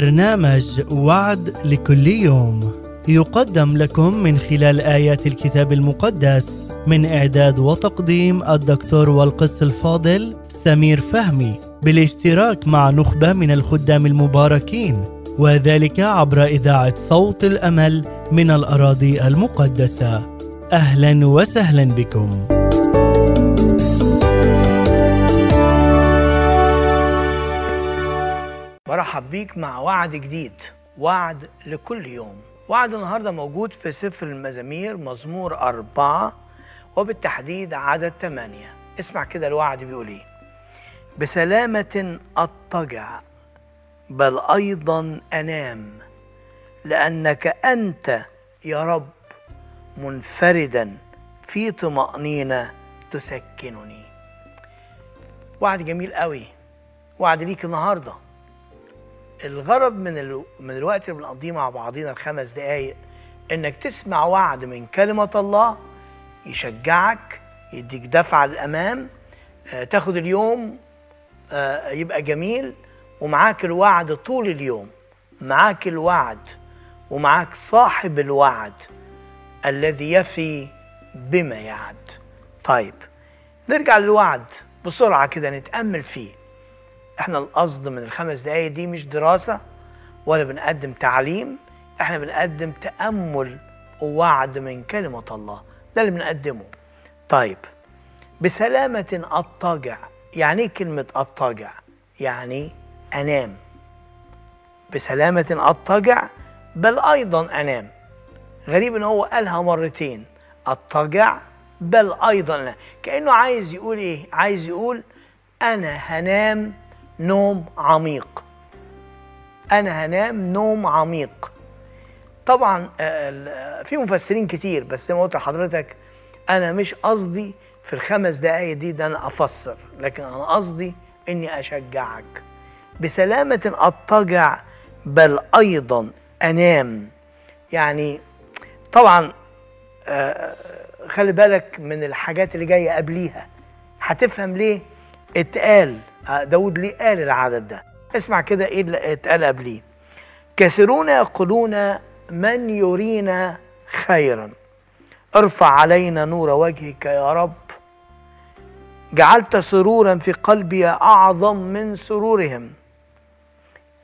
برنامج وعد لكل يوم. يقدم لكم من خلال آيات الكتاب المقدس من إعداد وتقديم الدكتور والقس الفاضل سمير فهمي بالاشتراك مع نخبة من الخدام المباركين وذلك عبر إذاعة صوت الأمل من الأراضي المقدسة. أهلا وسهلا بكم. برحب بيك مع وعد جديد وعد لكل يوم. وعد النهارده موجود في سفر المزامير مزمور أربعة وبالتحديد عدد ثمانية اسمع كده الوعد بيقول إيه. بسلامة أضطجع بل أيضا أنام لأنك أنت يا رب منفردا في طمأنينة تسكنني. وعد جميل قوي. وعد ليك النهارده. الغرض من ال... من الوقت اللي بنقضيه مع بعضينا الخمس دقايق إنك تسمع وعد من كلمة الله يشجعك يديك دفعة للأمام آه، تاخد اليوم آه، يبقى جميل ومعاك الوعد طول اليوم. معاك الوعد ومعاك صاحب الوعد الذي يفي بما يعد. طيب نرجع للوعد بسرعة كده نتأمل فيه. إحنا القصد من الخمس دقايق دي مش دراسة ولا بنقدم تعليم إحنا بنقدم تأمل ووعد من كلمة الله ده اللي بنقدمه. طيب بسلامة أضطجع يعني إيه كلمة أضطجع يعني أنام. بسلامة أضطجع بل أيضا أنام. غريب إن هو قالها مرتين أضطجع بل أيضا أنام. كأنه عايز يقول إيه؟ عايز يقول أنا هنام نوم عميق. أنا هنام نوم عميق. طبعا آه، في مفسرين كتير بس زي ما قلت لحضرتك أنا مش قصدي في الخمس دقايق دي ده أنا أفسر لكن أنا قصدي إني أشجعك. بسلامة اضطجع بل أيضا أنام. يعني طبعا آه، خلي بالك من الحاجات اللي جاية قبليها. هتفهم ليه؟ اتقال. داود ليه قال العدد ده. اسمع كده إيه اللي اتقال قبليه. كثيرون يقولون من يرينا خيرا. ارفع علينا نور وجهك يا رب. جعلت سرورا في قلبي أعظم من سرورهم.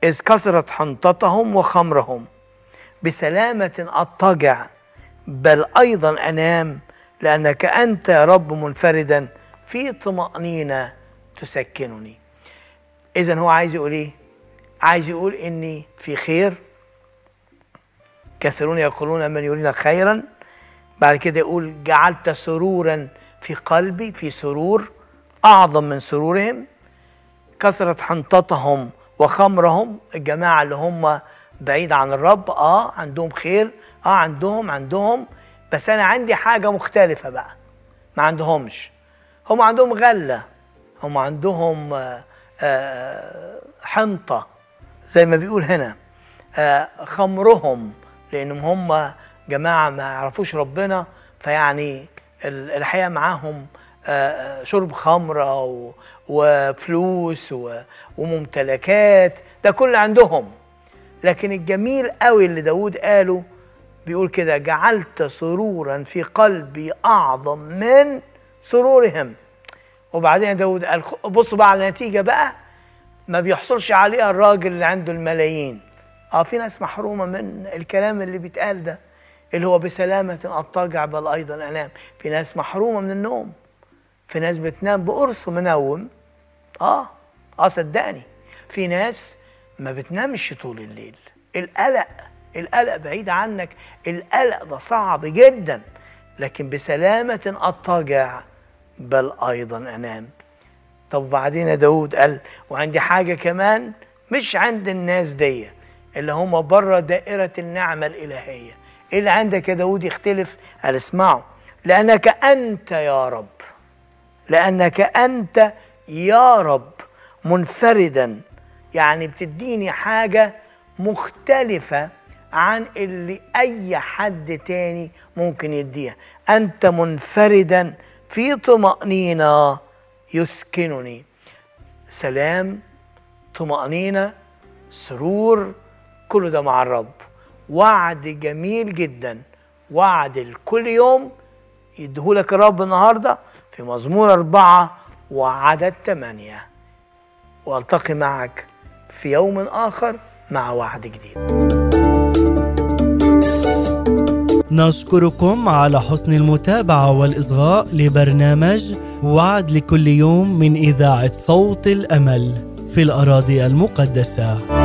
إذ كثرت حنطتهم وخمرهم. بسلامة اضطجع بل أيضا أنام لأنك أنت يا رب منفردا. في طمانينه تسكنني. اذا هو عايز يقول إيه؟ عايز يقول إني في خير كثيرون يقولون من يرينا خيرا بعد كده يقول جعلت سرورا في قلبي في سرور أعظم من سرورهم كثرت حنطتهم وخمرهم. الجماعة اللي هم بعيد عن الرب آه عندهم خير آه عندهم عندهم بس أنا عندي حاجة مختلفة بقى ما عندهمش. هم عندهم غلة. هم عندهم آه، آه، حنطة زي ما بيقول هنا آه، خمرهم لأنهم هم جماعة ما يعرفوش ربنا فيعني ال- الحقيقة معاهم شرب خمره و- وفلوس وممتلكات ده كل عندهم. لكن الجميل قوي اللي داود قاله بيقول كده جعلت سرورا في قلبي أعظم من سرورهم. وبعدين داود قال بصوا بقى على النتيجة بقى ما بيحصلش عليها الراجل اللي عنده الملايين. آه في ناس محرومة من الكلام اللي بيتقال ده اللي هو بسلامة اضطجع بل أيضا أنام. في ناس محرومة من النوم. في ناس بتنام بقرص منوم. آه آه صدقني. في ناس ما بتنامش طول الليل. القلق القلق بعيد عنك. القلق ده صعب جدا لكن بسلامة أضطجع بل أيضا أنام. طب وبعدين يا داود قال وعندي حاجة كمان مش عند الناس دي اللي هم بره دائرة النعمة الإلهية. إيه اللي عندك يا داود؟ يختلف. قال اسمعوا لأنك أنت يا رب لأنك أنت يا رب منفردا يعني بتديني حاجة مختلفة عن اللي أي حد تاني ممكن يديها. أنت منفردا في طمأنينة يسكنني. سلام طمأنينة سرور كله ده مع الرب. وعد جميل جدا. وعد لكل يوم يديهولك الرب النهارده في مزمور أربعة وعدد ثمانية وألتقي معك في يوم آخر مع وعد جديد. نشكركم على حسن المتابعة والإصغاء لبرنامج وعد لكل يوم من إذاعة صوت الأمل في الأراضي المقدسة.